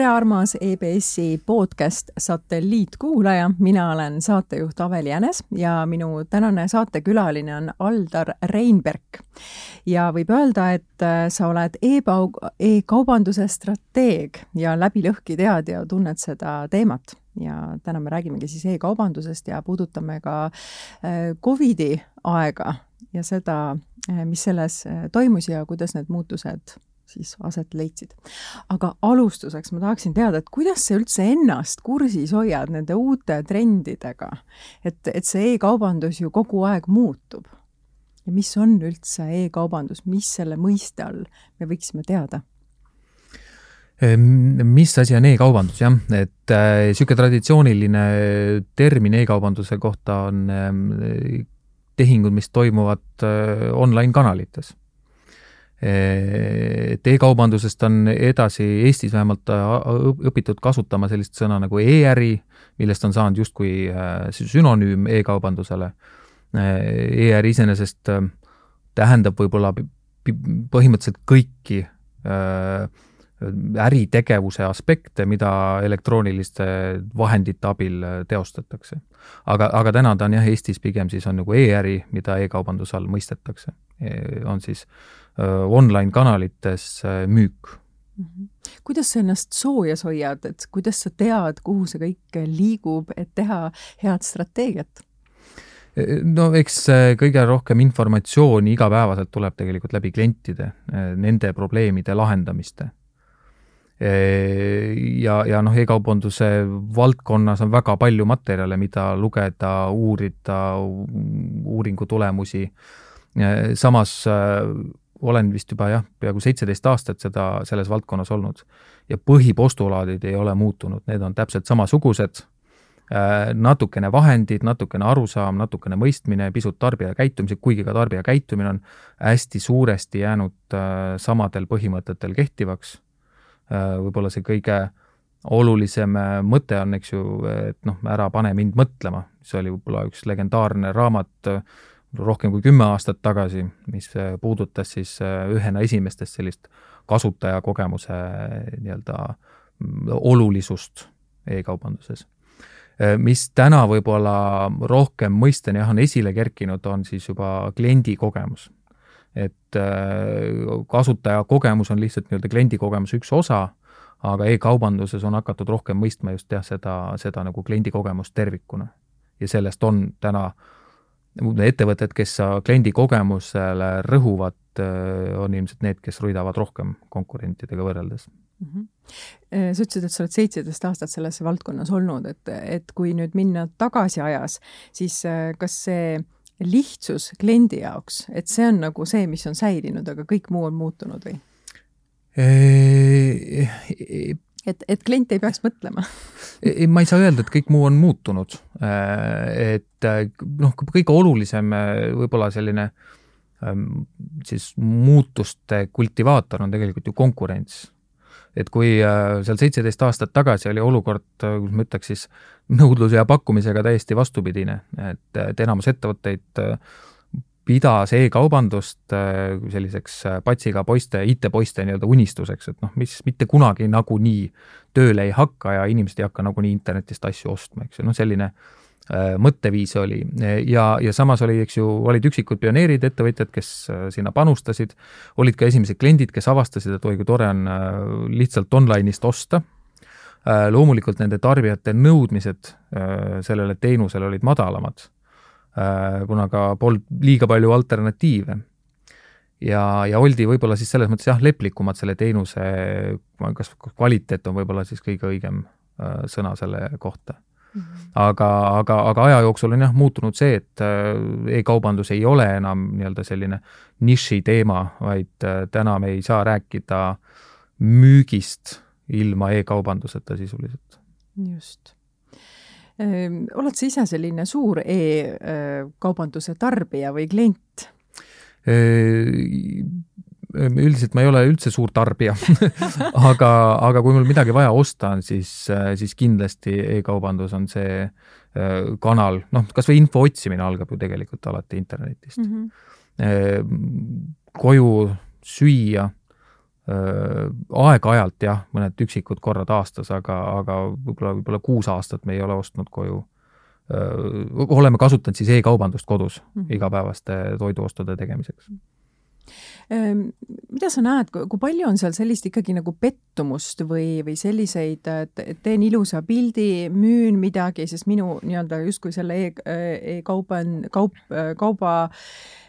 tere, armas EBS-i podcast satelliitkuulaja, mina olen saatejuht Aveli Jänes ja minu tänane saatekülaline on Aldar Reinberg. ja võib öelda, et äh, sa oled e-kaubanduse strateeg ja läbi lõhki tead ja tunned seda teemat ja täna me räägimegi siis e-kaubandusest ja puudutame ka äh, Covidi aega ja seda, äh, mis selles toimus ja kuidas need muutused siis aset leidsid. aga alustuseks ma tahaksin teada, et kuidas sa üldse ennast kursis hoiad nende uute trendidega? et, et see e-kaubandus ju kogu aeg muutub. ja mis on üldse e-kaubandus, mis selle mõiste all me võiksime teada? Mis asi on e-kaubandus, jah, et niisugune äh, traditsiooniline termin e-kaubanduse kohta on äh, tehingud, mis toimuvad äh, online kanalites et e-kaubandusest on edasi Eestis vähemalt õpitud kasutama sellist sõna nagu e-äri, millest on saanud justkui äh, sünonüüm e-kaubandusele. Äh, e-äri iseenesest äh, tähendab võib-olla põhimõtteliselt kõiki äritegevuse aspekte, mida elektrooniliste vahendite abil teostatakse. aga, aga täna ta on jah, Eestis pigem siis on nagu e-äri, mida e-kaubanduse all mõistetakse. E, on siis äh, online kanalites müük mm. -hmm. kuidas sa ennast soojas hoiad, et kuidas sa tead, kuhu see kõik liigub, et teha head strateegiat? no eks kõige rohkem informatsiooni igapäevaselt tuleb tegelikult läbi klientide, nende probleemide lahendamiste. ja, ja noh, e-kaubanduse valdkonnas on väga palju materjale, mida lugeda, uurida, uuringu tulemusi. samas olen vist juba jah, peaaegu seitseteist aastat seda, selles valdkonnas olnud. ja põhipostulaadid ei ole muutunud, need on täpselt samasugused, äh, natukene vahendid, natukene arusaam, natukene mõistmine, pisut tarbija käitumised, kuigi ka tarbija käitumine on hästi suuresti jäänud äh, samadel põhimõtetel kehtivaks. Äh, võib-olla see kõige olulisem mõte on, eks ju, et noh, ära pane mind mõtlema, see oli võib-olla üks legendaarne raamat rohkem kui kümme aastat tagasi, mis äh, puudutas siis äh, ühena esimestest sellist kasutajakogemuse äh, nii-öelda mm, olulisust e-kaubanduses. mis täna võib-olla rohkem mõistena jah, on esile kerkinud, on siis juba kliendi kogemus. et kasutaja kogemus on lihtsalt nii-öelda kliendi kogemuse üks osa, aga e-kaubanduses on hakatud rohkem mõistma just jah, seda, seda nagu kliendi kogemust tervikuna. ja sellest on täna äh, ettevõtted, kes kliendi kogemusele rõhuvad, on ilmselt need, kes võidavad rohkem konkurentidega võrreldes mm. -hmm. sa ütlesid, et sa oled seitseteist aastat selles valdkonnas olnud, et, et kui nüüd minna tagasi ajas, siis kas see lihtsus kliendi jaoks, et see on nagu see, mis on säilinud, aga kõik muu on muutunud või? Et, et klient ei peaks mõtlema ei, ma ei saa öelda, et kõik muu on muutunud. Äh, et äh, noh, kõige olulisem äh, võib-olla selline ähm, siis muutuste kultivaator on tegelikult ju konkurents. et kui seal seitseteist aastat tagasi oli olukord, kuidas ma ütleks siis, nõudluse ja pakkumisega täiesti vastupidine, et, et enamus ettevõtteid pidas e-kaubandust äh, selliseks äh, patsiga poiste, IT-poiste nii-öelda unistuseks, et noh, mis mitte kunagi nagunii tööle ei hakka ja inimesed ei hakka nagunii internetist asju ostma, eks ju, noh, selline äh, mõtteviis oli. Ja, ja samas oli, eks ju, olid üksikud pioneerid, ettevõtjad, kes sinna panustasid, olid ka esimesed kliendid, kes avastasid, et oi kui tore on lihtsalt online'ist osta. loomulikult nende tarbijate nõudmised sellele teenusele olid madalamad. Äh, kuna ka polnud liiga palju alternatiive. ja, ja oldi võib-olla siis selles mõttes jah, leplikumad selle teenuse, kas kvaliteet on võib-olla siis kõige õigem äh, sõna selle kohta Mm -hmm. aga, aga, aga aja jooksul on jah muutunud see, et äh, e-kaubandus ei ole enam nii-öelda selline niši teema, vaid täna me ei saa rääkida müügist ilma e-kaubanduseta sisuliselt. just oled sa ise selline suur e-kaubanduse tarbija või klient? Ehm, üldiselt ma ei ole üldse suur tarbija aga, aga kui mul midagi vaja osta on, siis, siis kindlasti e-kaubandus on see kanal, noh, kas või info otsimine algab ju tegelikult alati internetist mm. -hmm. koju süüa aeg-ajalt jah, mõned üksikud korrad aastas, aga, aga võib-olla, võib-olla kuus aastat me ei ole ostnud koju. oleme kasutanud siis e-kaubandust kodus mm -hmm. igapäevaste toiduostude tegemiseks mida sa näed, kui palju on seal sellist ikkagi nagu pettumust või, või selliseid, et teen ilusa pildi, müün midagi, sest minu nii-öelda justkui selle e-kauba e, kaup, kauba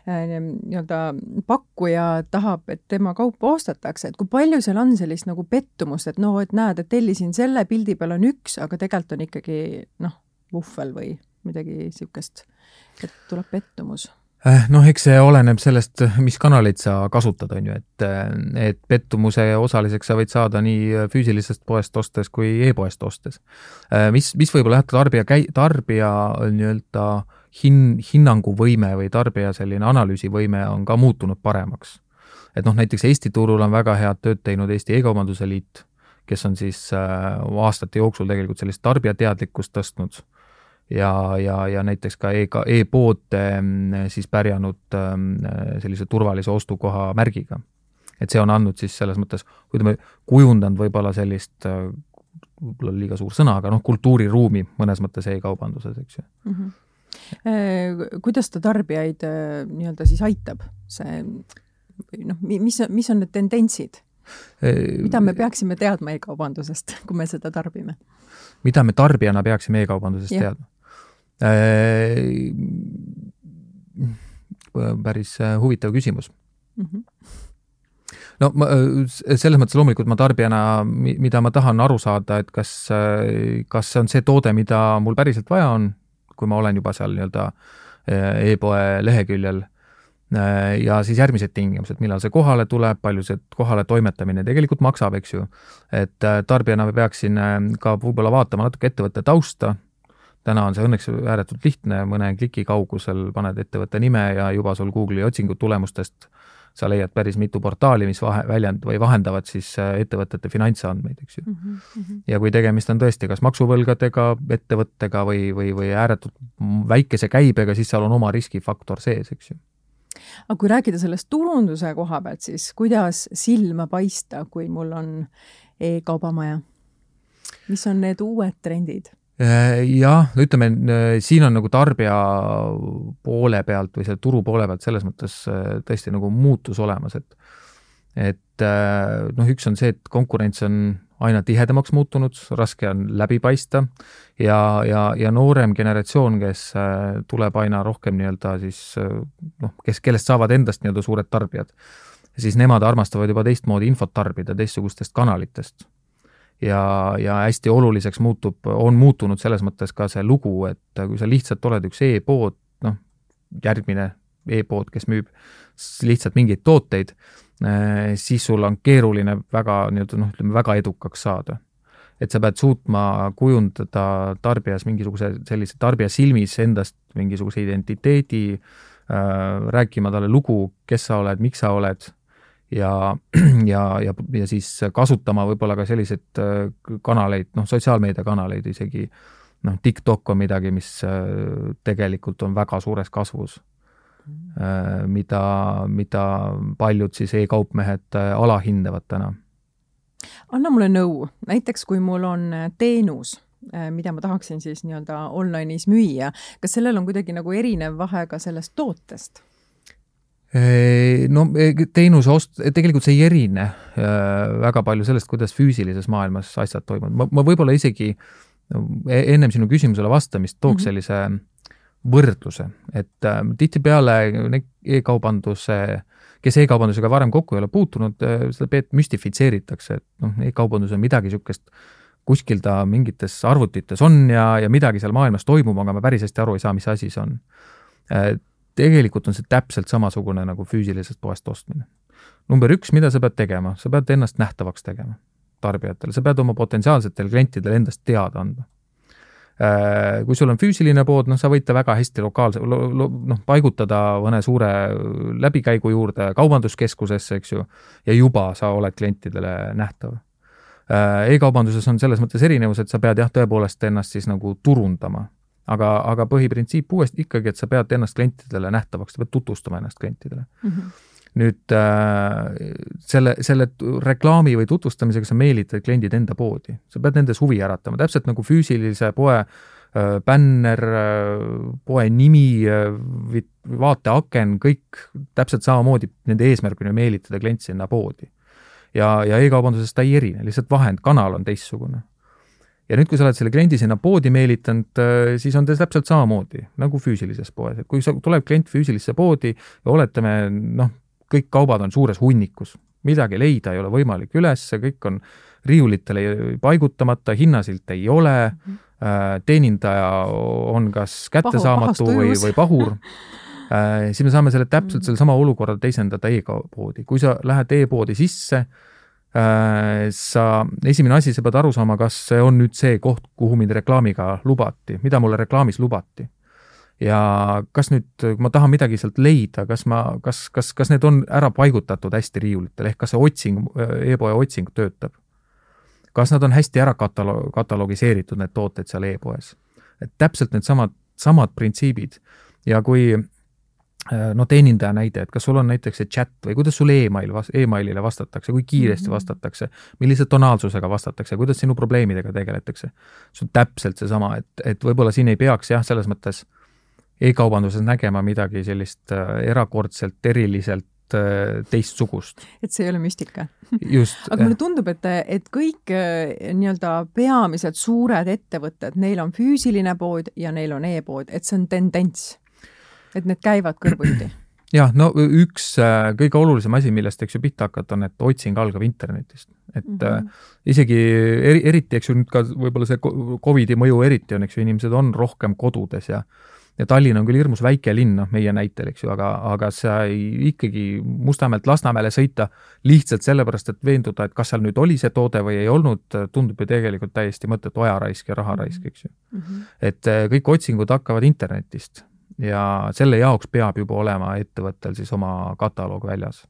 ehm, nii-öelda pakkuja tahab, et tema kaupa ostetakse, et kui palju seal on sellist nagu pettumust, et no, et näed, et tellisin selle, pildi peal on üks, aga tegelikult on ikkagi noh, vuhvel või midagi niisugust, et tuleb pettumus noh, eks see oleneb sellest, mis kanaleid sa kasutad, on ju, et, et pettumuse osaliseks sa võid saada nii füüsilisest poest ostes kui e-poest ostes. Eh, mis, mis võib-olla jah, tarbija käi-, tarbija nii-öelda hin-, hinnanguvõime või tarbija selline analüüsivõime on ka muutunud paremaks. et noh, näiteks Eesti turul on väga head tööd teinud Eesti E-kaubanduse Liit, kes on siis aastate jooksul tegelikult sellist tarbijateadlikkust tõstnud ja, ja, ja näiteks ka e, e-pood siis pärjanud ähm, sellise turvalise ostukoha märgiga. et see on andnud siis selles mõttes, ütleme, kujundanud võib-olla sellist äh, võib-olla liiga suur sõna, aga noh, kultuuriruumi mõnes mõttes e-kaubanduses, eks ju mm. -hmm. Kuidas ta tarbijaid äh, nii-öelda siis aitab, see noh, mis, mis on need tendentsid? mida me peaksime teadma e-kaubandusest, kui me seda tarbime? mida me tarbijana peaksime e-kaubandusest teadma? Äh, päris äh, huvitav küsimus mm. -hmm no ma, äh, selles mõttes loomulikult ma tarbijana, mida ma tahan aru saada, et kas, kas see on see toode, mida mul päriselt vaja on, kui ma olen juba seal nii-öelda e-poe leheküljel. ja siis järgmised tingimused, millal see kohale tuleb, palju see kohale toimetamine tegelikult maksab, eks ju. et tarbijana ma peaksin ka võib-olla vaatama natuke ettevõtte tausta täna on see õnneks ääretult lihtne, mõne kliki kaugusel paned ettevõtte nime ja juba sul Google'i otsingutulemustest sa leiad päris mitu portaali, mis vahe, väljend- või vahendavad siis äh, ettevõtete finantsandmeid, eks ju mm. -hmm. ja kui tegemist on tõesti kas maksuvõlgadega, ettevõttega või, või, või ääretult väikese käibega, siis seal on oma riskifaktor sees, eks ju aga kui rääkida sellest turunduse koha pealt, siis kuidas silma paista, kui mul on e-kaubamaja? mis on need uued trendid? Äh, jah, ütleme, äh, siin on nagu tarbija poole pealt või selle turu poole pealt selles mõttes äh, tõesti nagu muutus olemas, et et noh, üks on see, et konkurents on aina tihedamaks muutunud, raske on läbi paista ja, ja, ja noorem generatsioon, kes tuleb aina rohkem nii-öelda siis noh, kes, kellest saavad endast nii-öelda suured tarbijad, siis nemad armastavad juba teistmoodi infot tarbida teistsugustest kanalitest ja, ja hästi oluliseks muutub, on muutunud selles mõttes ka see lugu, et kui sa lihtsalt oled üks e-pood, noh, järgmine e-pood, kes müüb lihtsalt mingeid tooteid, eh, siis sul on keeruline väga nii-öelda noh, ütleme väga edukaks saada. et sa pead suutma kujundada tarbijas mingisuguse sellise tarbija silmis endast mingisuguse identiteedi äh,, rääkima talle lugu, kes sa oled, miks sa oled ja, ja, ja, ja siis kasutama võib-olla ka selliseid äh, kanaleid, noh, sotsiaalmeediakanaleid isegi, noh, TikTok on midagi, mis äh, tegelikult on väga suures kasvus. Äh, mida, mida paljud siis e-kaupmehed alahindavad täna. anna mulle nõu, näiteks kui mul on teenus, mida ma tahaksin siis nii-öelda online'is müüa, kas sellel on kuidagi nagu erinev vahe ka sellest tootest? No e, teenuse ost-, tegelikult see ei erine väga palju sellest, kuidas füüsilises maailmas asjad toimuvad, ma, ma võib-olla isegi e, ennem sinu küsimusele vastamist tooks mm -hmm. sellise võrdluse, et äh, tihtipeale e-kaubanduse, kes e-kaubandusega varem kokku ei ole puutunud, seda peet-, müstifitseeritakse, et noh, e-kaubandus on midagi niisugust, kuskil ta mingites arvutites on ja, ja midagi seal maailmas toimub, aga me päris hästi aru ei saa, mis asi see on tegelikult on see täpselt samasugune nagu füüsilisest poest ostmine. number üks, mida sa pead tegema, sa pead ennast nähtavaks tegema tarbijatele, sa pead oma potentsiaalsetele klientidele endast teada andma. Äh, kui sul on füüsiline pood, noh, sa võid ta väga hästi lokaalse, noh, paigutada mõne suure läbikäigu juurde kaubanduskeskusesse, eks ju, ja juba sa oled klientidele nähtav äh, e-kaubanduses on selles mõttes erinevus, et sa pead jah, tõepoolest ennast siis nagu turundama aga, aga põhiprintsiip uuesti ikkagi, et sa pead ennast klientidele nähtavaks, sa pead tutvustama ennast klientidele. Mm. -hmm nüüd äh, selle, selle reklaami või tutvustamisega sa meelitad kliendid enda poodi, sa pead nendes huvi äratama, täpselt nagu füüsilise poe äh, bänner, äh, poe nimi, vaateaken, kõik täpselt samamoodi, nende eesmärk on ju meelitada klient sinna poodi. ja, ja e-kaubanduses ta ei erine, lihtsalt vahend, kanal on teistsugune ja nüüd, kui sa oled selle kliendi sinna poodi meelitanud, siis on ta täpselt samamoodi nagu füüsilises poes, et kui sa, tuleb klient füüsilisse poodi ja oletame, noh, kõik kaubad on suures hunnikus, midagi leida ei ole võimalik üles, kõik on riiulitele paigutamata, hinnasilt ei ole mm, -hmm. teenindaja on kas kättesaamatu Pahu, või, või pahur äh, siis me saame selle täpselt mhm. sellesama olukorra teisendada e-poodi. kui sa lähed e-poodi sisse äh,, sa, esimene asi, sa pead aru saama, kas see on nüüd see koht, kuhu mind reklaamiga lubati, mida mulle reklaamis lubati ja kas nüüd, kui ma tahan midagi sealt leida, kas ma, kas, kas, kas need on ära paigutatud hästi riiulitel, ehk kas see otsing e, e-poe otsing töötab? kas nad on hästi ära katalo-, katalogiseeritud, need tooted seal e-poes? et täpselt needsamad, samad printsiibid ja kui no teenindaja näide, et kas sul on näiteks see chat või kuidas sul email, emailile vastatakse, kui kiiresti -hmm. vastatakse, millise tonaalsusega vastatakse, kuidas sinu probleemidega tegeletakse. see on täpselt seesama, et, et võib-olla siin ei peaks jah, selles mõttes äh, e-kaubanduses nägema midagi sellist äh, erakordselt, eriliselt äh, teistsugust. et see ei ole müstika aga mulle tundub, et, et kõik äh, nii-öelda peamised suured ettevõtted, neil on füüsiline pood ja neil on e-pood, et see on tendents. Et need käivad kõrvuti jah, no üks kõige olulisem asi, millest, eks ju, pihta hakata, on, et otsing algab internetist. et mm -hmm. isegi eri, eriti, eks ju, nüüd ka võib-olla see Covidi mõju eriti on, eks ju, inimesed on rohkem kodudes ja ja Tallinn on küll hirmus väike linn, noh, meie näitel, eks ju, aga, aga sa ei, ikkagi Mustamäelt Lasnamäele sõita lihtsalt sellepärast, et veenduda, et kas seal nüüd oli see toode või ei olnud, tundub ju tegelikult täiesti mõttetu ajaraisk ja raharaisk, eks ju mm. -hmm. et eh, kõik otsingud hakkavad internetist ja selle jaoks peab juba olema ettevõttel siis oma kataloog väljas.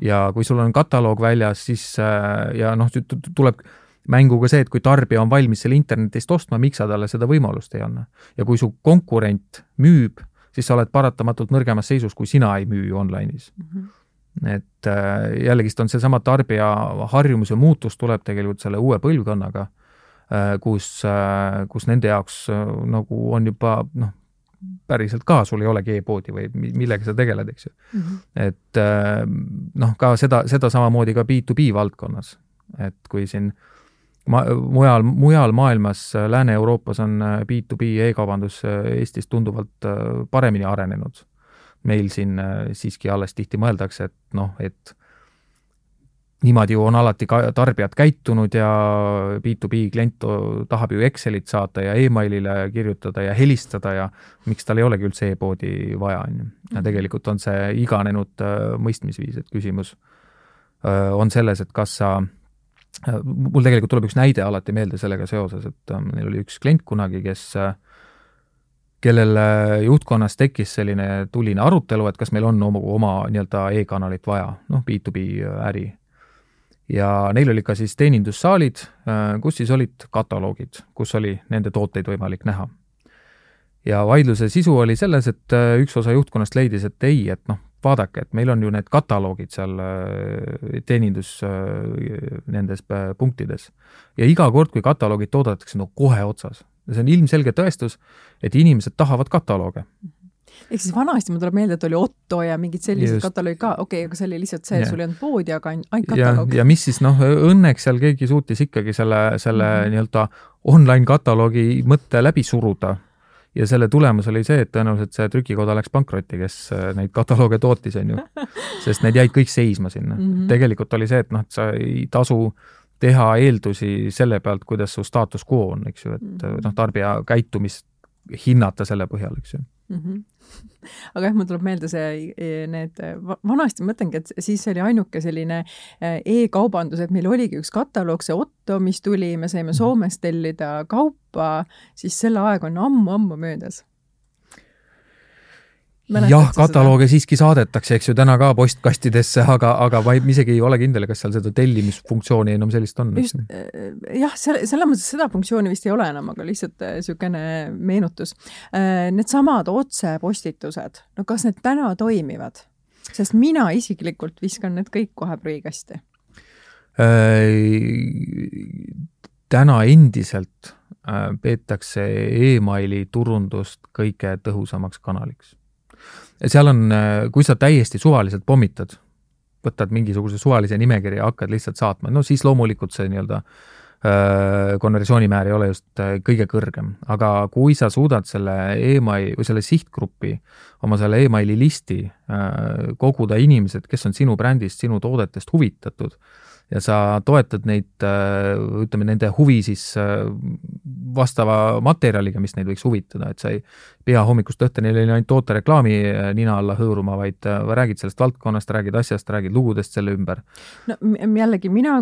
ja, kui sul on kataloog väljas, siis eh, ja noh, tuleb mängu ka see, et kui tarbija on valmis selle internetist ostma, miks sa talle seda võimalust ei anna. ja kui su konkurent müüb, siis sa oled paratamatult nõrgemas seisus, kui sina ei müü online'is mm. -hmm. et äh, jällegist on seesama tarbija harjumuse muutus tuleb tegelikult selle uue põlvkonnaga äh,, kus äh,, kus nende jaoks äh, nagu on juba noh, päriselt ka, sul ei olegi e-poodi või millega sa tegeled, eks ju mm. -hmm. et äh, noh, ka seda, seda samamoodi ka B2B valdkonnas, et kui siin äh, ma-, mujal, mujal maailmas, Lääne-Euroopas on B2B äh, e-kaubandus äh, Eestis tunduvalt äh, paremini arenenud. meil siin siiski alles tihti mõeldakse, et noh, et niimoodi ju on alati ka tarbijad käitunud ja B2B klient tahab ju Excelit saata ja emailile kirjutada ja helistada ja miks tal ei olegi üldse e-poodi vaja, on ju. ja mhm. tegelikult on see iganenud mõistmisviis, et küsimus on selles, et kas sa mul tegelikult tuleb üks näide alati meelde sellega seoses, et äh, meil oli üks klient kunagi, kes, äh, kellel äh, juhtkonnas tekkis selline tuline arutelu, et kas meil on oma, oma nii-öelda e-kanalit vaja, noh, B2B äri. Ja neil oli ka siis teenindussaalid, kus siis olid kataloogid, kus oli nende tooteid võimalik näha. ja vaidluse sisu oli selles, et üks osa juhtkonnast leidis, et ei, et noh, vaadake, et meil on ju need kataloogid seal äh, teenindus äh, nendes äh, punktides. ja iga kord, kui kataloogid toodetakse, no kohe otsas. see on ilmselge tõestus, et inimesed tahavad katalooge ehk siis vanasti mul tuleb meelde, et oli Otto ja mingid sellised kataloogid ka, okei okay,, aga see oli lihtsalt see, sul ei olnud poodi, aga ainult kataloog. ja mis siis noh, õnneks seal keegi suutis ikkagi selle, selle mm -hmm. nii-öelda online kataloogi mõtte läbi suruda ja selle tulemus oli see, et tõenäoliselt see trükikoda läks pankrotti, kes äh, neid katalooge tootis, on ju. sest need jäid kõik seisma sinna mm. -hmm. tegelikult oli see, et noh, et sa ei tasu teha eeldusi selle pealt, kuidas su staatus quo on, eks ju, et mm -hmm. noh, tarbija käitumist hinnata selle põhjal, eks ju mm. -hmm aga jah, mul tuleb meelde see, e, need, vanasti ma mõtlengi, et siis oli ainuke selline e, e-kaubandus, et meil oligi üks kataloog, see Otto, mis tuli, me saime mhm. Soomest tellida kaupa, siis selle aeg on ammu-ammu möödas jah, katalooge seda? siiski saadetakse, eks ju, täna ka postkastidesse, aga, aga ma ei, isegi ei ole kindel, kas seal seda tellimisfunktsiooni enam sellist on. just, äh, jah, selle, selles mõttes seda funktsiooni vist ei ole enam, aga lihtsalt niisugune äh, meenutus. Äh, needsamad otsepostitused, no kas need täna toimivad? sest mina isiklikult viskan need kõik kohe prügikasti täna endiselt peetakse emaili turundust kõige tõhusamaks kanaliks. Seal on, kui sa täiesti suvaliselt pommitad, võtad mingisuguse suvalise nimekirja ja hakkad lihtsalt saatma, no siis loomulikult see nii-öelda konversioonimäär ei ole just kõige kõrgem, aga kui sa suudad selle emaili või selle sihtgrupi, oma selle emaili listi koguda inimesed, kes on sinu brändist, sinu toodetest huvitatud ja sa toetad neid, äh, ütleme, nende huvi siis äh, vastava materjaliga, mis neid võiks huvitada, et sa ei pea hommikust õhtuni ainult tootereklaami äh, nina alla hõõruma, vaid räägid sellest valdkonnast, räägid asjast, räägid lugudest selle ümber. no jällegi mina,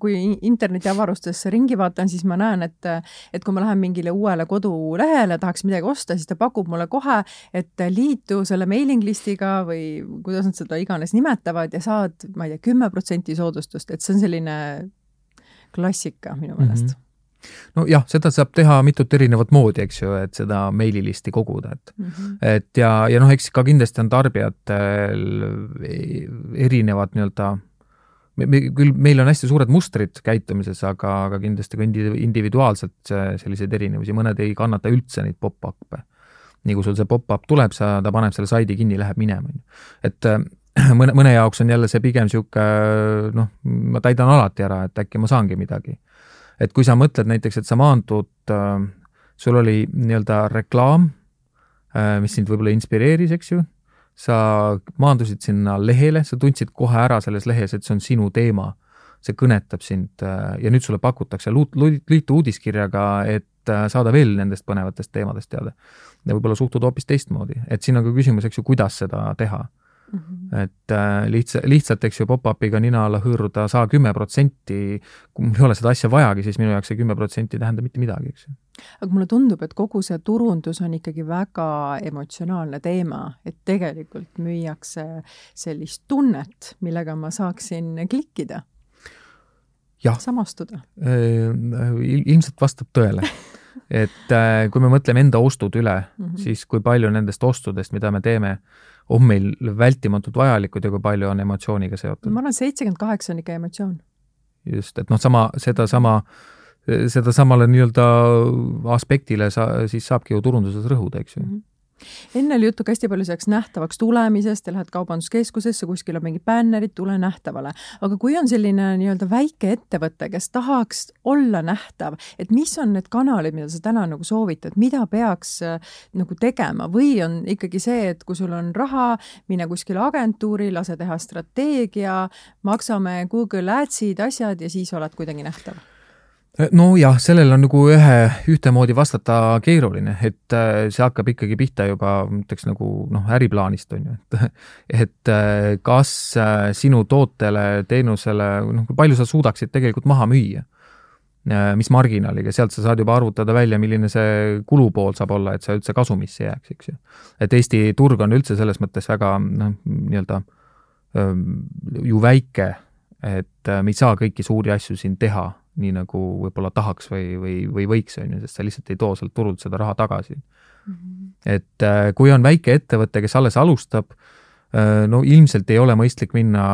kui internetiavarustesse ringi vaatan, siis ma näen, et et kui ma lähen mingile uuele kodulehele, tahaks midagi osta, siis ta pakub mulle kohe, et liitu selle mailing list'iga või kuidas nad seda iganes nimetavad ja saad, ma ei tea, kümme protsenti soodustust, et see on selline klassika minu meelest mm. -hmm nojah, seda saab teha mitut erinevat moodi, eks ju, et seda meililisti koguda, et mm, -hmm. et ja, ja noh, eks ka kindlasti on tarbijatel erinevad nii-öelda me, me küll, meil on hästi suured mustrid käitumises, aga, aga kindlasti ka indi-, individuaalselt selliseid erinevusi, mõned ei kannata üldse neid pop-up'e. nii kui sul see pop-up tuleb, sa, ta paneb selle saidi kinni, läheb minema, on ju. et mõne, mõne jaoks on jälle see pigem niisugune noh, ma täidan alati ära, et äkki ma saangi midagi. Et kui sa mõtled näiteks, et sa maandud, äh, sul oli nii-öelda reklaam, äh, mis sind võib-olla inspireeris, eks ju, sa maandusid sinna lehele, sa tundsid kohe ära selles lehes, et see on sinu teema, see kõnetab sind äh, ja nüüd sulle pakutakse luut-, liitu uudiskirjaga, et saada veel nendest põnevatest teemadest teada. ja võib-olla suhtud hoopis teistmoodi, et siin on ka küsimus, eks ju, kuidas seda teha Mm -hmm. et äh, lihtsa, lihtsalt, eks ju, pop-up'iga nina alla hõõruda saa kümme protsenti, kui mul ei ole seda asja vajagi, siis minu jaoks see kümme protsenti ei tähenda mitte midagi, eks ju. aga mulle tundub, et kogu see turundus on ikkagi väga emotsionaalne teema, et tegelikult müüakse sellist tunnet, millega ma saaksin klikkida. samastuda. ilmselt vastab tõele et äh, kui me mõtleme enda ostud üle mm, -hmm. siis kui palju nendest ostudest, mida me teeme, on meil vältimatult vajalikud ja kui palju on emotsiooniga seotud? ma arvan, seitsekümmend kaheksa on ikka emotsioon. just, et noh, sama, sedasama, sedasamale nii-öelda aspektile sa, siis saabki ju turunduses rõhuda, eks ju mm. -hmm enne oli juttu ka hästi palju selleks nähtavaks tulemisest, lähed kaubanduskeskusesse, kuskil on mingid bännerid, tule nähtavale. aga kui on selline nii-öelda väike ettevõte, kes tahaks olla nähtav, et mis on need kanalid, mida sa täna nagu soovitad, mida peaks äh, nagu tegema või on ikkagi see, et kui sul on raha, mine kuskile agentuuri, lase teha strateegia, maksame Google Adsid, asjad ja siis oled kuidagi nähtav nojah, sellele on nagu ühe, ühtemoodi vastata keeruline, et äh, see hakkab ikkagi pihta juba, ma ütleks nagu noh, äriplaanist on ju, et et äh, kas äh, sinu tootele, teenusele, noh, kui palju sa suudaksid tegelikult maha müüa, mis marginaaliga, sealt sa saad juba arvutada välja, milline see kulupool saab olla, et sa üldse kasumisse jääks, eks ju. et Eesti turg on üldse selles mõttes väga noh, nii-öelda ju väike, et me ei saa kõiki suuri asju siin teha nii nagu võib-olla tahaks või, või, või võiks, on ju, sest sa lihtsalt ei too sealt turult seda raha tagasi mm. -hmm. et äh, kui on väike ettevõte, kes alles alustab, äh, no ilmselt ei ole mõistlik minna,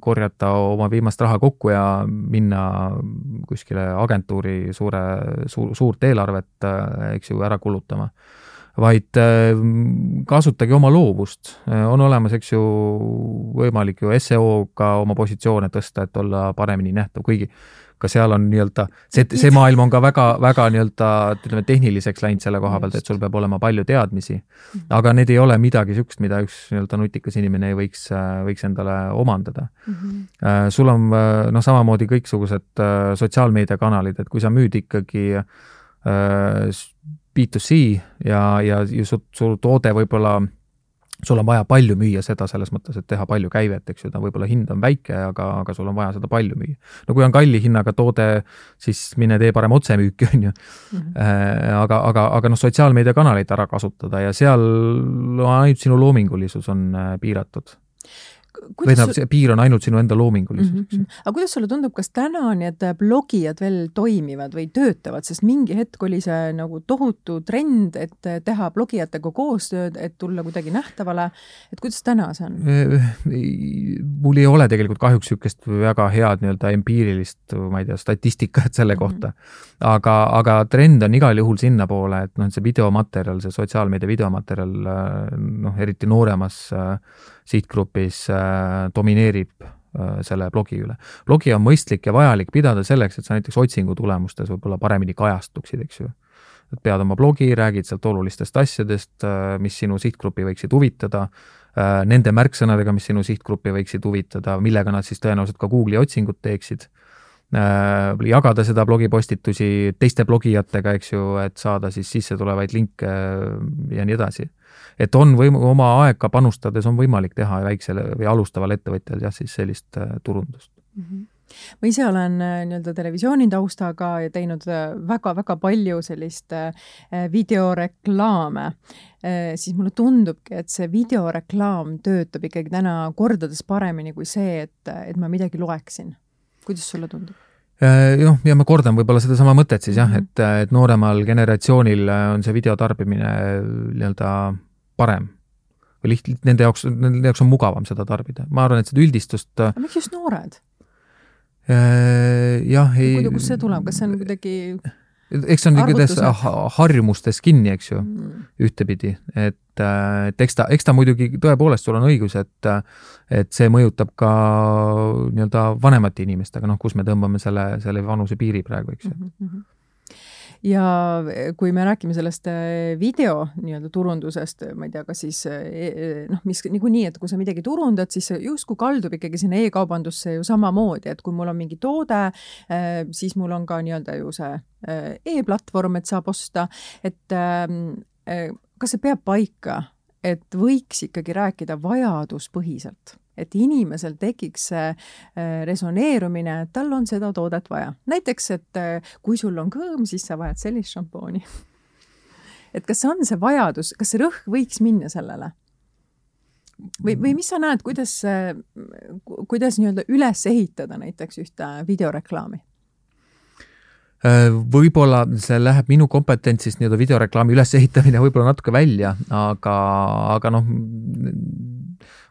korjata oma viimast raha kokku ja minna kuskile agentuuri suure, suur, suurt eelarvet, äh, eks ju, ära kulutama vaid kasutage oma loovust. on olemas, eks ju, võimalik ju seo-ga oma positsioone tõsta, et olla paremini nähtav, kuigi ka seal on nii-öelda, see, see maailm on ka väga, väga nii-öelda ütleme, tehniliseks läinud selle koha pealt, et sul peab olema palju teadmisi. Mhm. aga need ei ole midagi niisugust, mida üks nii-öelda nutikas inimene ei võiks, võiks endale omandada mm. -hmm. sul on noh, samamoodi kõiksugused sotsiaalmeediakanalid, et kui sa müüd ikkagi B2C ja, ja, ja su, su toode võib-olla sul on vaja palju müüa seda selles mõttes, et teha palju käivet, eks ju, ta võib-olla hind on väike, aga, aga sul on vaja seda palju müüa. no kui on kalli hinnaga toode, siis mine tee parem otsemüüki, on ju mm. -hmm. aga, aga, aga noh, sotsiaalmeediakanaleid ära kasutada ja seal ainult sinu loomingulisus on äh, piiratud või tähendab, see piir on ainult sinu enda loomingulisus mm, -hmm. Mhm. aga kuidas sulle tundub, kas täna need blogijad veel toimivad või töötavad, sest mingi hetk oli see nagu tohutu trend, et teha blogijatega koostööd, et tulla kuidagi nähtavale, et kuidas täna see on? mul ei ole tegelikult kahjuks niisugust väga head nii-öelda empiirilist, ma ei tea, statistikat selle mm -hmm. kohta. aga, aga trend on igal juhul sinnapoole, et noh, see videomaterjal, see sotsiaalmeedia videomaterjal, noh, eriti nooremas äh, sihtgrupis äh, domineerib äh, selle blogi üle. blogi on mõistlik ja vajalik pidada selleks, et sa näiteks otsingu tulemustes võib-olla paremini kajastuksid, eks ju. et pead oma blogi, räägid sealt olulistest asjadest, äh, mis sinu sihtgrupi võiksid huvitada, nende märksõnadega, mis sinu sihtgrupi võiksid huvitada, millega nad siis tõenäoliselt ka Google'i otsingut teeksid jagada seda blogipostitusi teiste blogijatega, eks ju, et saada siis sisse tulevaid linke ja nii edasi et on võim-, oma aega panustades on võimalik teha väiksele või alustaval ettevõtjal jah, siis sellist äh, turundust mm. -hmm ma ise olen äh, nii-öelda televisiooni taustaga ja teinud väga-väga äh, palju sellist videoreklaame, siis mulle tundubki, et see videoreklaam töötab ikkagi täna kordades paremini kui see, et, et ma midagi loeksin. kuidas sulle tundub? noh, ja ma kordan võib-olla sedasama mõtet siis jah -hmm. et, et nooremal generatsioonil on see videotarbimine nii-öelda parem või liht-, nende jaoks, nende jaoks on mugavam seda tarbida. ma arvan, et seda üldistust aga miks just noored? Äh, jah, ei kust see tuleb, kas see on kuidagi eks see on niisugustes harjumustes kinni, eks ju mm., ühtepidi, et, äh, et eks ta, eks ta muidugi tõepoolest, sul on õigus, et et see mõjutab ka nii-öelda vanemate inimestega, noh, kus me tõmbame selle, selle vanusepiiri praegu, eks ju mm. -hmm ja eh, kui me räägime sellest eh, video nii-öelda turundusest, ma ei tea, kas siis eh, noh, mis niikuinii, et kui sa midagi turundad, siis justkui kaldub ikkagi sinna e-kaubandusse ju samamoodi, et kui mul on mingi toode, siis mul on ka nii-öelda ju see e-platvorm, et saab osta, et kas see peab paika, et võiks ikkagi rääkida vajaduspõhiselt et inimesel tekiks see äh, resoneerumine, et tal on seda toodet vaja. näiteks, et äh, kui sul on kõõm, siis sa vajad sellist šampooni et kas see on see vajadus, kas see rõhk võiks minna sellele? või, või mis sa näed, kuidas, kuidas nii-öelda üles ehitada näiteks ühte videoreklaami? Äh, võib-olla see läheb minu kompetentsist nii-öelda videoreklaami ülesehitamine võib-olla natuke välja, aga, aga noh,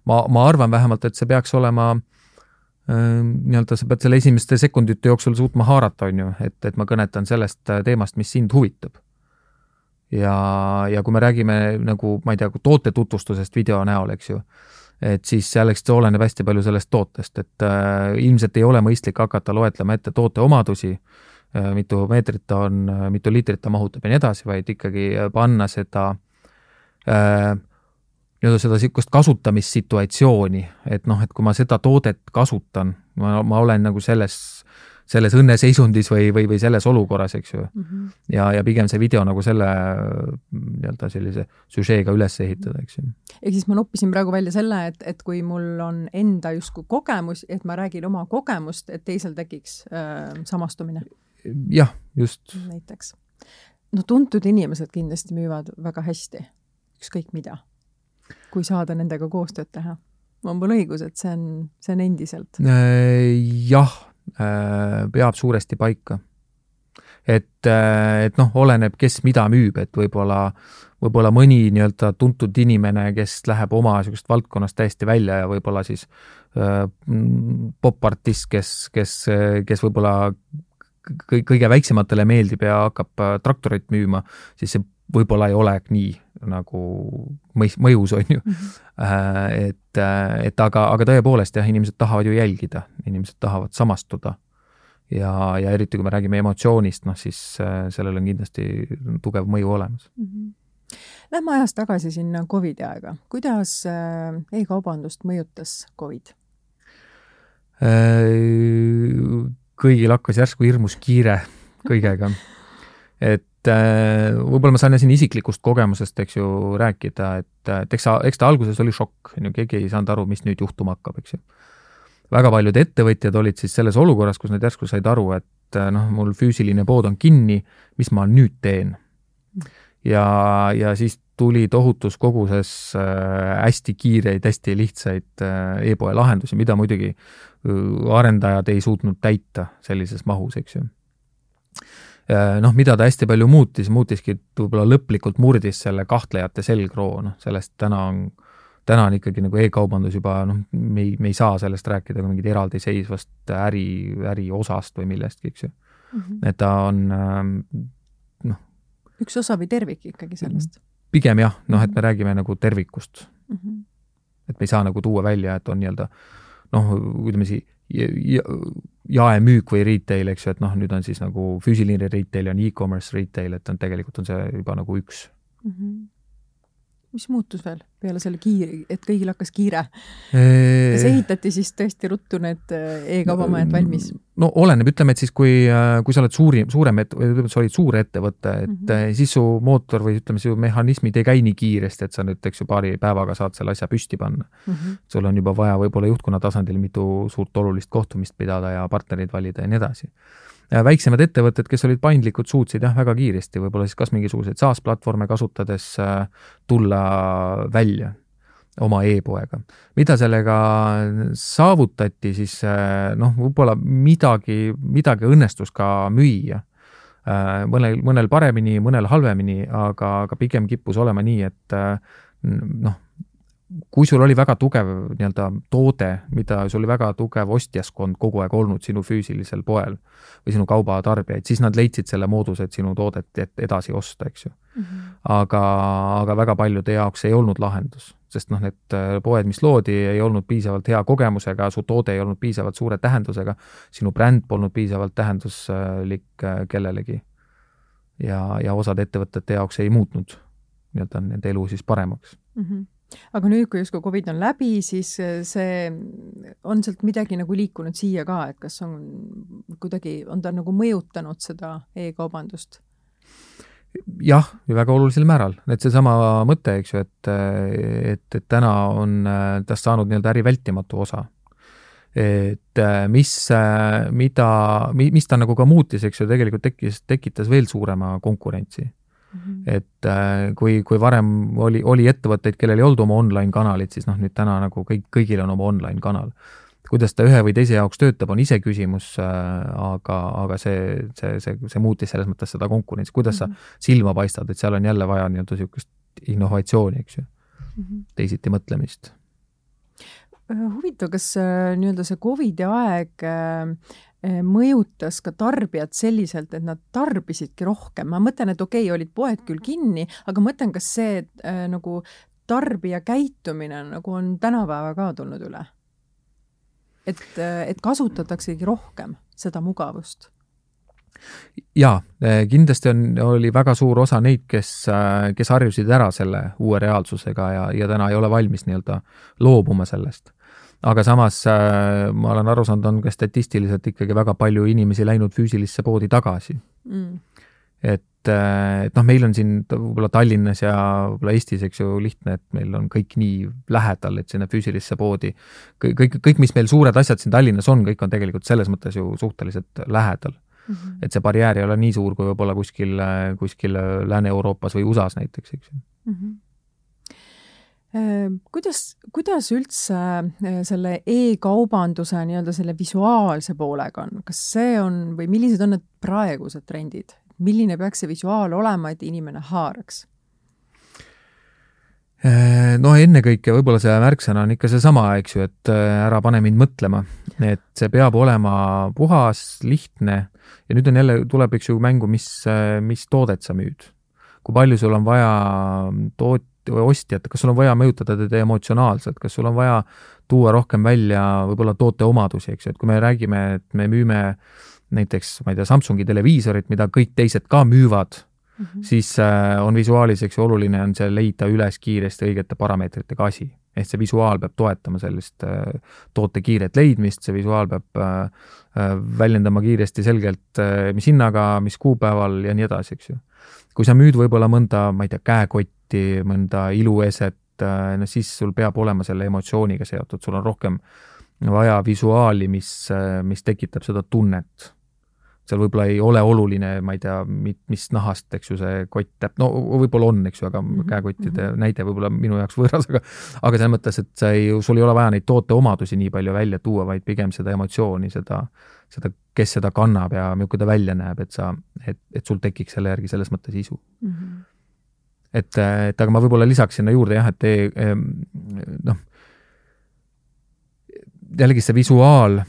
ma, ma arvan vähemalt, et see peaks olema äh, nii-öelda sa pead selle esimeste sekundite jooksul suutma haarata, on ju, et, et ma kõnetan sellest äh, teemast, mis sind huvitab. ja, ja kui me räägime nagu, ma ei tea, toote tutvustusest video näol, eks ju, et siis jällegi see oleneb hästi palju sellest tootest, et äh, ilmselt ei ole mõistlik hakata loetlema ette toote omadusi äh,, mitu meetrit ta on, äh, mitu liitrit ta mahutab ja nii edasi, vaid ikkagi panna seda äh, nii-öelda seda niisugust kasutamissituatsiooni, et noh, et kui ma seda toodet kasutan, ma, ma olen nagu selles, selles õnneseisundis või, või, või selles olukorras, eks ju mm. -hmm. ja, ja pigem see video nagu selle nii-öelda sellise süžeega üles ehitada, eks ju. ehk siis ma noppisin praegu välja selle, et, et kui mul on enda justkui kogemus, et ma räägin oma kogemust, et teisel tekiks äh, samastumine. Jah, just. näiteks. no tuntud inimesed kindlasti müüvad väga hästi, ükskõik mida kui saada nendega koostööd teha? on mul õigus, et see on, see on endiselt? Äh, jah, äh, peab suuresti paika. et, äh, et noh, oleneb, kes mida müüb, et võib-olla, võib-olla mõni nii-öelda tuntud inimene, kes läheb oma niisugust valdkonnast täiesti välja ja võib-olla siis äh, popartist, kes, kes, kes võib-olla kõige väiksematele meeldib ja hakkab traktorit müüma, siis see võib-olla ei ole nii nagu mõis-, mõjus, on ju mm. -hmm. et, äh, et aga, aga tõepoolest jah, inimesed tahavad ju jälgida, inimesed tahavad samastuda. ja, ja eriti, kui me räägime emotsioonist, noh siis äh, sellel on kindlasti tugev mõju olemas mm. -hmm. Lähme ajas tagasi sinna Covidi aega. kuidas e-kaubandust mõjutas Covid? Kõigil hakkas järsku hirmus kiire kõigega. et äh, võib-olla ma saan siin isiklikust kogemusest, eks ju, rääkida, et, et eks, eks ta alguses oli šokk, on ju, keegi ei saanud aru, mis nüüd juhtuma hakkab, eks ju. väga paljud ettevõtjad olid siis selles olukorras, kus nad järsku said aru, et noh, mul füüsiline pood on kinni, mis ma nüüd teen. Ja, ja siis tuli tohutus koguses äh, hästi kiireid, hästi lihtsaid äh, e-poe lahendusi, mida muidugi äh, arendajad ei suutnud täita sellises mahus, eks ju. Noh, mida ta hästi palju muutis, muutiski, võib-olla lõplikult murdis selle kahtlejate selgroo, noh, sellest täna on, täna on ikkagi nagu e-kaubandus juba noh, me ei, me ei saa sellest rääkida kui mingit eraldiseisvast äri, äriosast või millestki, eks ju mm. -hmm. et ta on noh. Üks osa või tervik ikkagi sellest pigem jah, noh, et me mhm. räägime nagu tervikust mm. -hmm. et me ei saa nagu tuua välja, et on nii-öelda noh, ütleme siis ja, jaemüük või retail, eks ju, et noh, nüüd on siis nagu füüsiline retail ja on e-commerce retail, et on tegelikult on see juba nagu üks mm. -hmm mis muutus veel peale selle kiire, et kõigil hakkas kiire? kas ehitati siis tõesti ruttu need äh, e-kaubamajad valmis? no oleneb, ütleme, et siis kui, äh, kui sa oled suurim, suurem ütleme, sa olid suur ettevõte, et mm -hmm. siis su mootor või ütleme, su mehhanismid ei käi nii kiiresti, et sa nüüd, eks ju, paari päevaga saad selle asja püsti panna mm. -hmm. sul on juba vaja võib-olla juhtkonna tasandil mitu suurt olulist kohtumist pidada ja partnereid valida ja nii edasi väiksemad ettevõtted, kes olid paindlikud, suutsid jah, väga kiiresti võib-olla siis kas mingisuguseid SaaS-platvorme kasutades äh, tulla välja oma e-poega. mida sellega saavutati, siis äh, noh, võib-olla midagi, midagi õnnestus ka müüa. Äh, mõnel, mõnel paremini, mõnel halvemini, aga, aga pigem kippus olema nii, et noh, kui sul oli väga tugev nii-öelda toode, mida sul oli väga tugev ostjaskond kogu aeg olnud sinu füüsilisel poel või sinu kaubatarbijaid, siis nad leidsid selle mooduse, et sinu toodet edasi osta, eks ju mm. -hmm. aga, aga väga paljude jaoks ei olnud lahendus, sest noh, need äh, poed, mis loodi, ei olnud piisavalt hea kogemusega, su toode ei olnud piisavalt suure tähendusega, sinu bränd polnud piisavalt tähenduslik äh, kellelegi. ja, ja osade ettevõtete jaoks ei muutnud nii-öelda nende elu siis paremaks mm. -hmm aga nüüd, kui justkui Covid on läbi, siis äh, see, on sealt midagi nagu liikunud siia ka, et kas on kuidagi, on ta nagu mõjutanud seda e-kaubandust? jah, ja väga olulisel määral, et seesama mõte, eks ju, et, et, et täna on tast saanud nii-öelda äri vältimatu osa. et mis, mida, mis ta nagu ka muutis, eks ju, tegelikult tekkis, tekitas veel suurema konkurentsi Mm -hmm. et äh, kui, kui varem oli, oli ettevõtteid, kellel ei olnud oma online kanalit, siis noh, nüüd täna nagu kõik, kõigil on oma online kanal. kuidas ta ühe või teise jaoks töötab, on iseküsimus äh,, aga, aga see, see, see, see muutis selles mõttes seda konkurentsi, kuidas mm -hmm. sa mhm. silma paistad, et seal on jälle vaja nii-öelda niisugust innovatsiooni, eks ju mm -hmm., teisiti mõtlemist huvitav, kas äh, nii-öelda see Covidi aeg äh, mõjutas ka tarbijat selliselt, et nad tarbisidki rohkem, ma mõtlen, et okei okay,, olid poed küll kinni, aga mõtlen, kas see äh, nagu tarbija käitumine nagu on tänapäeva ka tulnud üle? et, äh, et kasutataksegi rohkem seda mugavust? jaa, kindlasti on, oli väga suur osa neid, kes, kes harjusid ära selle uue reaalsusega ja, ja täna ei ole valmis nii-öelda loobuma sellest aga samas äh, ma olen aru saanud, on ka statistiliselt ikkagi väga palju inimesi läinud füüsilisse poodi tagasi mm. et, äh, et noh, meil on siin võib-olla Tallinnas ja võib-olla Eestis, eks ju, lihtne, et meil on kõik nii lähedal, et sinna füüsilisse poodi kõik, kõik, kõik, mis meil suured asjad siin Tallinnas on, kõik on tegelikult selles mõttes ju suhteliselt lähedal mm. -hmm. et see barjäär ei ole nii suur kui võib-olla kuskil, kuskil Lääne-Euroopas või USA-s näiteks, eks ju mm. -hmm kuidas, kuidas üldse äh, selle e-kaubanduse nii-öelda selle visuaalse poolega on, kas see on või millised on need praegused trendid, milline peaks see visuaal olema, et inimene haaraks? Ehm, no ennekõike võib-olla see märksõna on ikka seesama, eks ju, et äh, ära pane mind mõtlema, et see peab olema puhas, lihtne ja nüüd on jälle, tuleb, eks ju, mängu, mis, äh, mis toodet sa müüd. kui palju sul on vaja toot-, või ostjat, kas sul on vaja mõjutada teda emotsionaalselt, kas sul on vaja tuua rohkem välja võib-olla toote omadusi, eks ju, et kui me räägime, et me müüme näiteks, ma ei tea, Samsungi televiisorit, mida kõik teised ka müüvad mm, -hmm. siis äh, on visuaalis, eks ju, oluline on see leida üles kiiresti õigete parameetritega asi. ehk see visuaal peab toetama sellist äh, toote kiiret leidmist, see visuaal peab äh, väljendama kiiresti selgelt, mis hinnaga, mis kuupäeval ja nii edasi, eks ju. kui sa müüd võib-olla mõnda, ma ei tea, käekotti, pilti, mõnda ilueset, äh, no siis sul peab olema selle emotsiooniga seotud, sul on rohkem vaja visuaali, mis, äh, mis tekitab seda tunnet. seal võib-olla ei ole oluline, ma ei tea, mis nahast, eks ju, see kott täp-, no võib-olla on, eks ju, aga mm -hmm. käekottide mm -hmm. näide võib-olla minu jaoks võõras, aga aga selles mõttes, et sa ei, sul ei ole vaja neid tooteomadusi nii palju välja tuua, vaid pigem seda emotsiooni, seda, seda, kes seda kannab ja milline ta välja näeb, et sa, et, et sul tekiks selle järgi selles mõttes isu mm. -hmm. Et, et aga ma võib-olla lisaks sinna juurde jah, et noh, jällegi see visuaal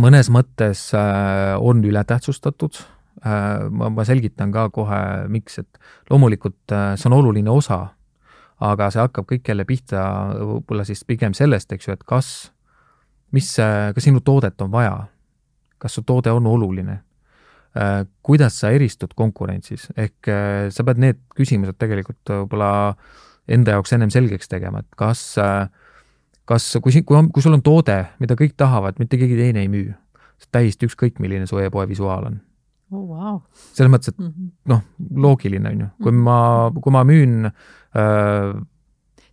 mõnes mõttes äh, on ületähtsustatud. Äh, ma, ma selgitan ka kohe, miks, et loomulikult äh, see on oluline osa, aga see hakkab kõik jälle pihta võib-olla siis pigem sellest, eks ju, et kas, mis, kas sinu toodet on vaja, kas su toode on oluline, kuidas sa eristud konkurentsis, ehk sa pead need küsimused tegelikult võib-olla enda jaoks ennem selgeks tegema, et kas äh, kas, kui, kui on, kui sul on toode, mida kõik tahavad, mitte keegi teine ei müü, täiesti ükskõik, milline su e-poe visuaal on oh,. Wow. selles mõttes, et mm -hmm. noh, loogiline on ju, kui -hmm. ma, kui ma müün äh,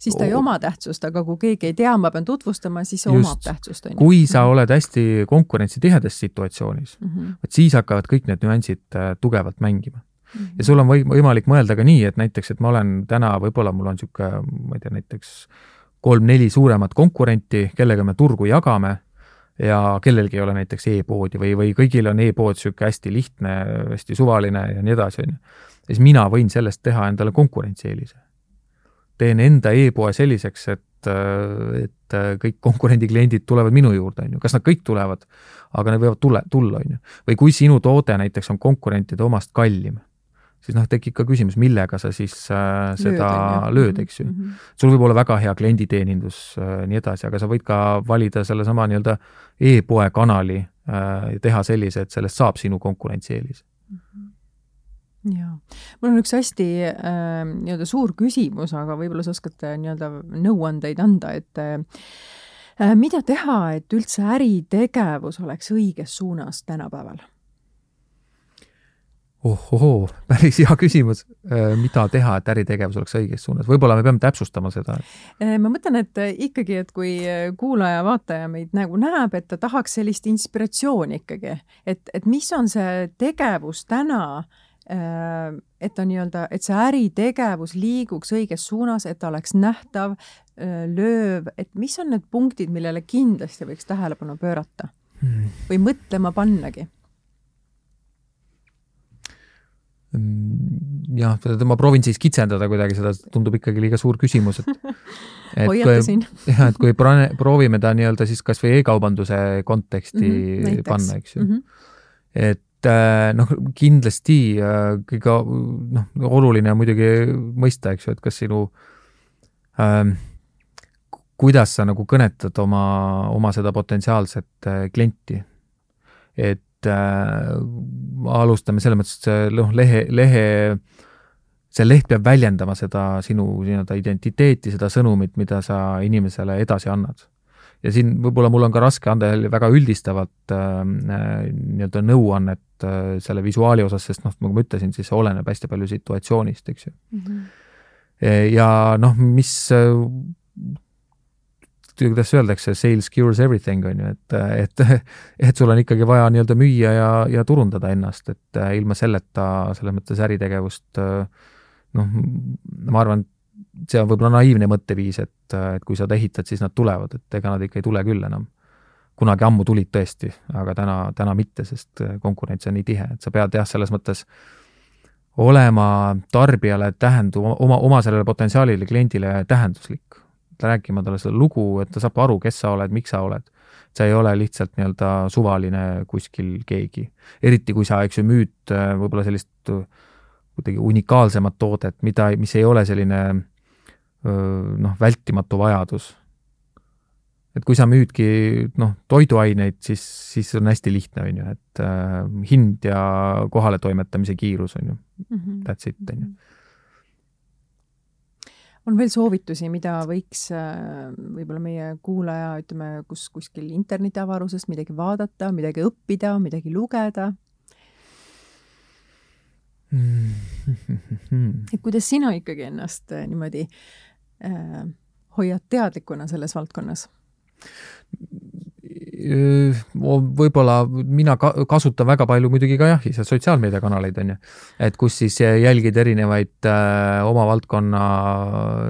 siis ta ei oma tähtsust, aga kui keegi ei tea, ma pean tutvustama, siis see just, omab tähtsust, kui sa mhm. oled hästi konkurentsitihedas situatsioonis mm, -hmm. vot siis hakkavad kõik need nüansid äh, tugevalt mängima mm. -hmm. ja sul on või, võimalik mõelda ka nii, et näiteks, et ma olen täna, võib-olla mul on niisugune, ma ei tea, näiteks kolm-neli suuremat konkurenti, kellega me turgu jagame ja kellelgi ei ole näiteks e-poodi või, või kõigil on e-pood niisugune hästi lihtne, hästi suvaline ja nii edasi, on ju. siis mina võin sellest teha endale konkurentsieelise. Teen enda e-poe selliseks, et, et kõik konkurendi kliendid tulevad minu juurde, on ju, kas nad kõik tulevad, aga nad võivad tule, tulla, on ju. või kui sinu toode näiteks on konkurentide omast kallim siis noh, tekib ka küsimus, millega sa siis äh, seda lööd, eks ju mm. -hmm. sul võib olla väga hea klienditeenindus äh,, nii edasi, aga sa võid ka valida sellesama nii-öelda e-poe kanali äh, ja teha sellise, et sellest saab sinu konkurentsieelis mm. -hmm jaa, mul on üks hästi äh, nii-öelda suur küsimus, aga võib-olla sa oskad äh, nii-öelda nõuandeid anda, et äh, mida teha, et üldse äritegevus oleks õiges suunas tänapäeval? ohohoo, päris hea küsimus. Äh, mida teha, et äritegevus oleks õiges suunas, võib-olla me peame täpsustama seda. Äh, ma mõtlen, et äh, ikkagi, et kui kuulaja-vaataja meid nagu näeb, et ta tahaks sellist inspiratsiooni ikkagi, et, et mis on see tegevus täna, et ta nii-öelda, et see äritegevus liiguks õiges suunas, et ta oleks nähtav, lööv, et mis on need punktid, millele kindlasti võiks tähelepanu pöörata hmm. või mõtlema pannagi Mm, jah, ma proovin siis kitsendada kuidagi seda, tundub ikkagi liiga suur küsimus, et hoiatasin. jah, et kui proovime ta nii-öelda siis kas või e-kaubanduse konteksti mm -hmm, panna, eks ju mm. -hmm. et äh, noh, kindlasti äh, kõige noh, oluline on muidugi mõista, eks ju, et kas sinu ähm, kuidas sa nagu kõnetad oma, oma seda potentsiaalset äh, klienti. et äh, alustame selles mõttes, et see noh, lehe, lehe, see leht peab väljendama seda sinu nii-öelda identiteeti, seda sõnumit, mida sa inimesele edasi annad. Ja siin võib-olla mul on ka raske anda jälle väga üldistavat äh, nii-öelda nõuannet äh, selle visuaali osas, sest noh, nagu ma ütlesin, siis oleneb hästi palju situatsioonist, eks ju mm. -hmm. ja noh, mis kuidas öeldakse, sales cures everything, on ju, et, et, et sul on ikkagi vaja nii-öelda müüa ja, ja turundada ennast, et äh, ilma selleta selles mõttes äritegevust noh, ma arvan, see on võib-olla naiivne mõtteviis, et, et kui sa ta ehitad, siis nad tulevad, et ega nad ikka ei tule küll enam. kunagi ammu tulid tõesti, aga täna, täna mitte, sest konkurents on nii tihe, et sa pead jah, selles mõttes olema tarbijale tähendu-, oma, oma sellele potentsiaalile kliendile tähenduslik rääkima talle seda lugu, et ta saab aru, kes sa oled, miks sa oled. sa ei ole lihtsalt nii-öelda suvaline kuskil keegi. eriti, kui sa, eks ju, müüd äh, võib-olla sellist kuidagi unikaalsemat toodet, mida, mis ei ole selline noh, vältimatu vajadus. et kui sa müüdki noh, toiduaineid, siis, siis on hästi lihtne, on ju, et äh, hind ja kohaletoimetamise kiirus on ju. Mm, -hmm. that's it, on ju. On veel soovitusi, mida võiks võib-olla meie kuulaja, ütleme, kus kuskil internetiavarusest midagi vaadata, midagi õppida, midagi lugeda? Et kuidas sina ikkagi ennast äh, niimoodi hoiad teadlikuna selles valdkonnas? võib-olla mina ka, kasutan väga palju muidugi ka jah, ise sotsiaalmeediakanaleid on ju, et kus siis jälgid erinevaid äh, oma valdkonna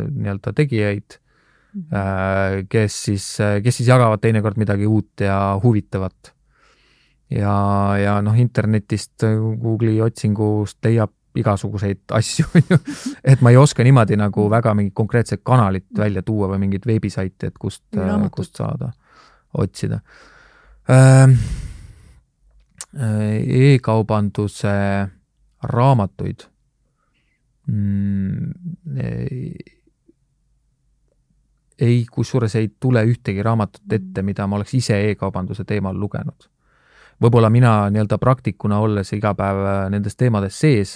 nii-öelda tegijaid -hmm. äh, kes siis, kes siis jagavad teinekord midagi uut ja huvitavat. ja, ja noh, internetist Google'i otsingust leiab igasuguseid asju, on ju. et ma ei oska niimoodi nagu väga mingit konkreetset kanalit välja tuua või mingit veebisaiti, et kust, kust saada otsida äh,. E-kaubanduse raamatuid mm, ei, kusjuures ei tule ühtegi raamatut ette, mida ma oleks ise e-kaubanduse teemal lugenud. võib-olla mina nii-öelda praktikuna, olles iga päev nendes teemades sees,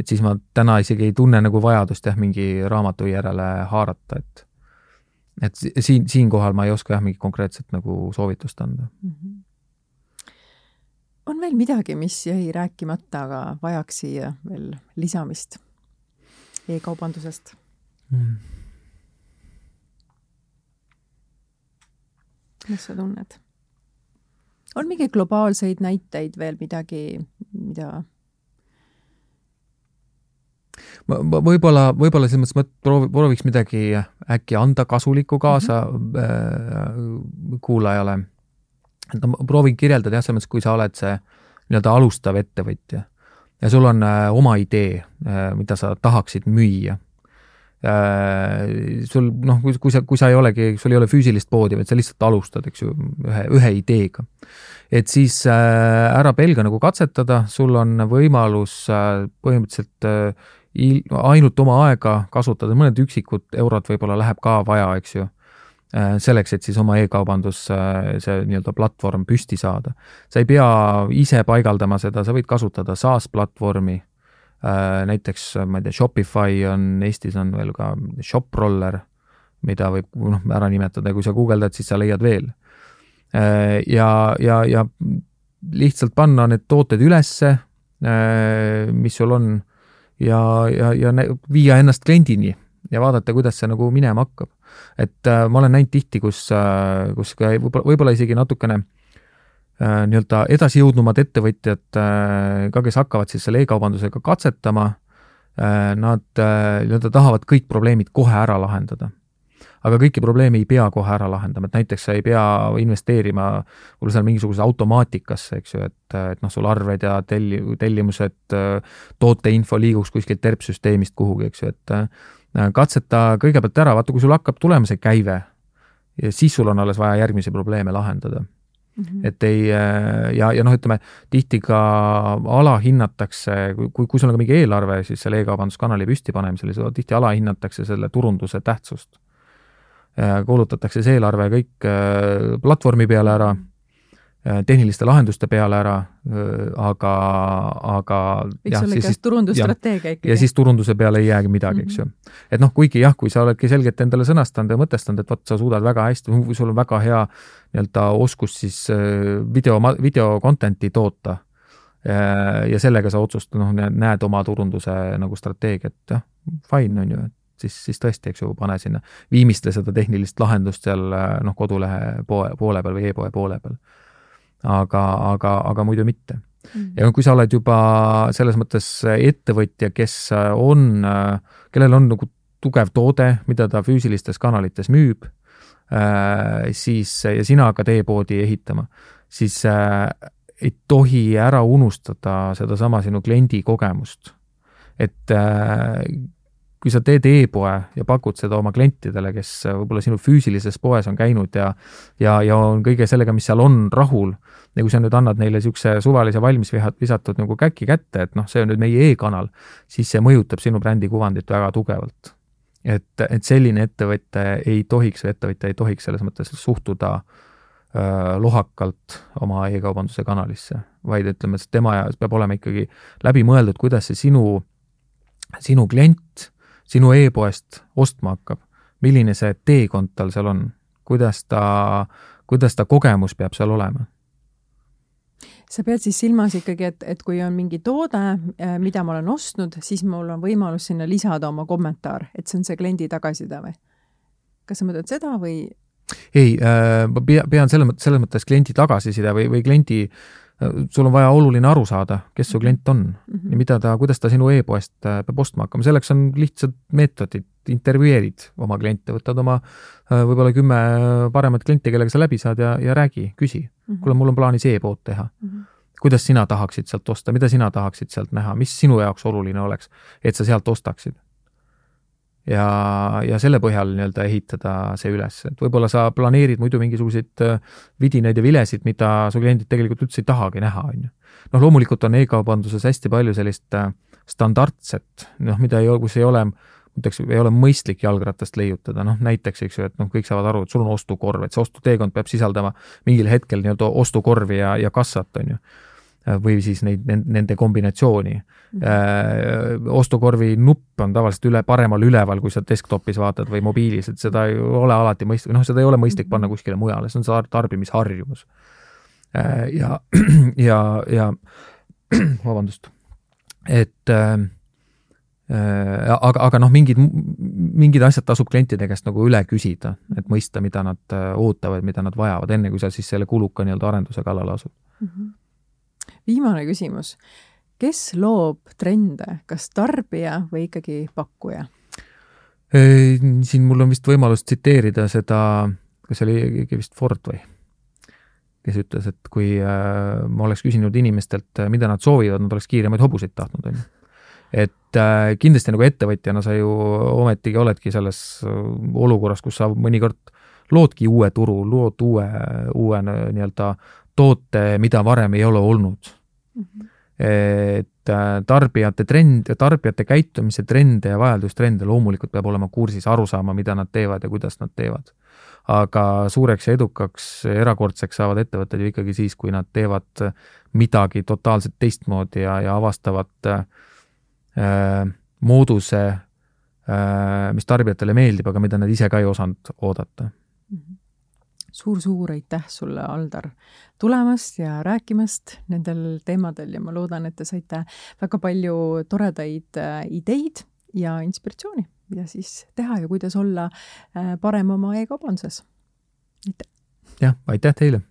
et siis ma täna isegi ei tunne nagu vajadust jah, mingi raamatu järele haarata, et et siin, siinkohal ma ei oska jah, mingit konkreetset nagu soovitust anda mm. -hmm. on veel midagi, mis jäi rääkimata, aga vajaks siia veel lisamist e-kaubandusest mm.? mis sa tunned? on mingeid globaalseid näiteid veel midagi, mida võib-olla, võib-olla selles mõttes ma proovi, prooviks midagi äkki anda kasulikku kaasa mm -hmm. kuulajale. et no proovin kirjeldada jah, selles mõttes, kui sa oled see nii-öelda alustav ettevõtja ja sul on äh, oma idee, äh, mida sa tahaksid müüa sul noh, kui, kui sa, kui sa ei olegi, sul ei ole füüsilist poodi, vaid sa lihtsalt alustad, eks ju, ühe, ühe ideega. et siis äh, ära pelga nagu katsetada, sul on võimalus äh, põhimõtteliselt ainult oma aega kasutada, mõned üksikud eurod võib-olla läheb ka vaja, eks ju, äh, selleks, et siis oma e-kaubandus, äh, see nii-öelda platvorm püsti saada. sa ei pea ise paigaldama seda, sa võid kasutada SaaS platvormi, äh, näiteks ma ei tea, Shopify on, Eestis on veel ka Shoproller, mida võib noh, ära nimetada ja kui sa guugeldad, siis sa leiad veel. ja, ja, ja lihtsalt panna need tooted ülesse, mis sul on ja, ja, ja viia ennast kliendini ja vaadata, kuidas see nagu minema hakkab. et äh, ma olen näinud tihti, kus äh,, kus ka võib-olla, võib-olla isegi natukene äh, nii-öelda edasijõudnumad ettevõtjad äh, ka, kes hakkavad siis selle e-kaubandusega katsetama äh,, nad äh, nii-öelda tahavad kõik probleemid kohe ära lahendada aga kõiki probleeme ei pea kohe ära lahendama, et näiteks sa ei pea investeerima võib-olla seal mingisugusesse automaatikasse, eks ju, et, et noh, sul arved ja telli-, tellimused, tooteinfo liiguks kuskilt terpsüsteemist kuhugi, eks ju, et äh, katseta kõigepealt ära, vaata, kui sul hakkab tulema see käive ja siis sul on alles vaja järgmisi probleeme lahendada Mm -hmm. et ei ja, ja noh, ütleme tihti ka alahinnatakse, kui, kui sul on ka mingi eelarve, siis selle e-kaubanduskanali püstipanemisel, siis tihti alahinnatakse selle turunduse tähtsust. Äh, kuulutatakse see eelarve kõik äh, platvormi peale ära, äh, tehniliste lahenduste peale ära, aga, aga võiks olla ikka turundusstrateegia ikkagi. ja siis turunduse peale ei jäägi midagi, eks ju. Mhm. et noh, kuigi jah, kui sa oledki selgelt endale sõnastanud ja mõtestanud, et vot sa suudad väga hästi, sul on väga hea nii-öelda oskus siis video, video content'i toota ja sellega sa otsustad, noh, näed oma turunduse nagu strateegiat, jah, fine on ju, et siis, siis tõesti, eks ju, pane sinna, viimistle seda tehnilist lahendust seal noh, kodulehe poe, poole peal või e-poe poole peal. aga, aga, aga muidu mitte mm. -hmm. ja kui sa oled juba selles mõttes ettevõtja, kes on, kellel on nagu tugev toode, mida ta füüsilistes kanalites müüb, äh, siis, ja sina hakkad e-poodi ehitama, siis äh, ei tohi ära unustada sedasama sinu kliendi kogemust. et äh, kui sa teed e-poe ja pakud seda oma klientidele, kes võib-olla sinu füüsilises poes on käinud ja ja, ja on kõige sellega, mis seal on, rahul, ja kui sa nüüd annad neile niisuguse suvalise valmis visatud nagu käki kätte, et noh, see on nüüd meie e-kanal, siis see mõjutab sinu brändi kuvandit väga tugevalt. et, et selline ettevõte ei tohiks või ettevõtja ei tohiks selles mõttes suhtuda lohakalt oma e-kaubanduse kanalisse, vaid ütleme, et tema jaoks peab olema ikkagi läbimõeldud, kuidas see sinu, sinu klient sinu e-poest ostma hakkab, milline see teekond tal seal on, kuidas ta, kuidas ta kogemus peab seal olema? sa pead siis silmas ikkagi, et, et kui on mingi toode, äh, mida ma olen ostnud, siis mul on võimalus sinna lisada oma kommentaar, et see on see kliendi tagasiside või? kas sa mõtled seda või? ei äh,, ma pea, pean selle mõttes, selles mõttes kliendi tagasiside või, või kliendi äh, sul on vaja oluline aru saada, kes su klient on mm -hmm. ja mida ta, kuidas ta sinu e-poest äh, peab ostma hakkama, selleks on lihtsad meetodid, intervjueerid oma kliente, võtad oma äh, võib-olla kümme paremat klienti, kellega sa läbi saad ja, ja räägi, küsi. Mm -hmm.. kuule, mul on plaanis e-pood teha. Mm. -hmm kuidas sina tahaksid sealt osta, mida sina tahaksid sealt näha, mis sinu jaoks oluline oleks, et sa sealt ostaksid? Ja, ja selle põhjal nii-öelda ehitada see üles, et võib-olla sa planeerid muidu mingisuguseid äh, vidinaid ja vilesid, mida su kliendid tegelikult üldse ei tahagi näha, on ju. noh, loomulikult on e-kaubanduses hästi palju sellist äh, standardset, noh, mida ei, kus ei ole, ütleks, ei ole mõistlik jalgratast leiutada, noh näiteks, eks ju, et noh, kõik saavad aru, et sul on ostukorv, et see ostuteekond peab sisaldama mingil hetkel nii-öelda ostukorvi ja, ja kassat, on ju või siis neid, nende kombinatsiooni mm. -hmm. ostukorvi nupp on tavaliselt üle, paremal üleval, kui sa desktopis vaatad või mobiilis, et seda ei ole alati mõistlik, noh, seda ei ole mõistlik panna mhm. kuskile mujale, see on see tarbimisharjumus. Äh, ja, ja, ja vabandust, et äh, aga, aga noh, mingid, mingid asjad tasub klientide käest nagu üle küsida, et mõista, mida nad ootavad, mida nad vajavad, enne kui sa siis selle kuluka nii-öelda arenduse kallale asud mm. -hmm viimane küsimus. kes loob trende, kas tarbija või ikkagi pakkuja? siin mul on vist võimalus tsiteerida seda, kas see oli vist Ford või? kes ütles, et kui äh, ma oleks küsinud inimestelt, äh, mida nad soovivad, nad oleks kiiremaid hobuseid tahtnud, on ju. et äh, kindlasti nagu ettevõtjana sa ju ometigi oledki selles äh, olukorras, kus sa mõnikord loodki uue turu, lood uue, uue nii-öelda toote, mida varem ei ole olnud. Et äh, tarbijate trend, tarbijate käitumise trende ja vajadustrende loomulikult peab olema kursis, aru saama, mida nad teevad ja kuidas nad teevad. aga suureks ja edukaks, erakordseks saavad ettevõtted ju ikkagi siis, kui nad teevad midagi totaalselt teistmoodi ja, ja avastavad äh, mooduse äh,, mis tarbijatele meeldib, aga mida nad ise ka ei osanud oodata suur-suur aitäh sulle, Aldar, tulemast ja rääkimast nendel teemadel ja ma loodan, et te saite väga palju toredaid äh, ideid ja inspiratsiooni, mida siis teha ja kuidas olla äh, parem oma e-kaubanduses. aitäh! jah, aitäh teile!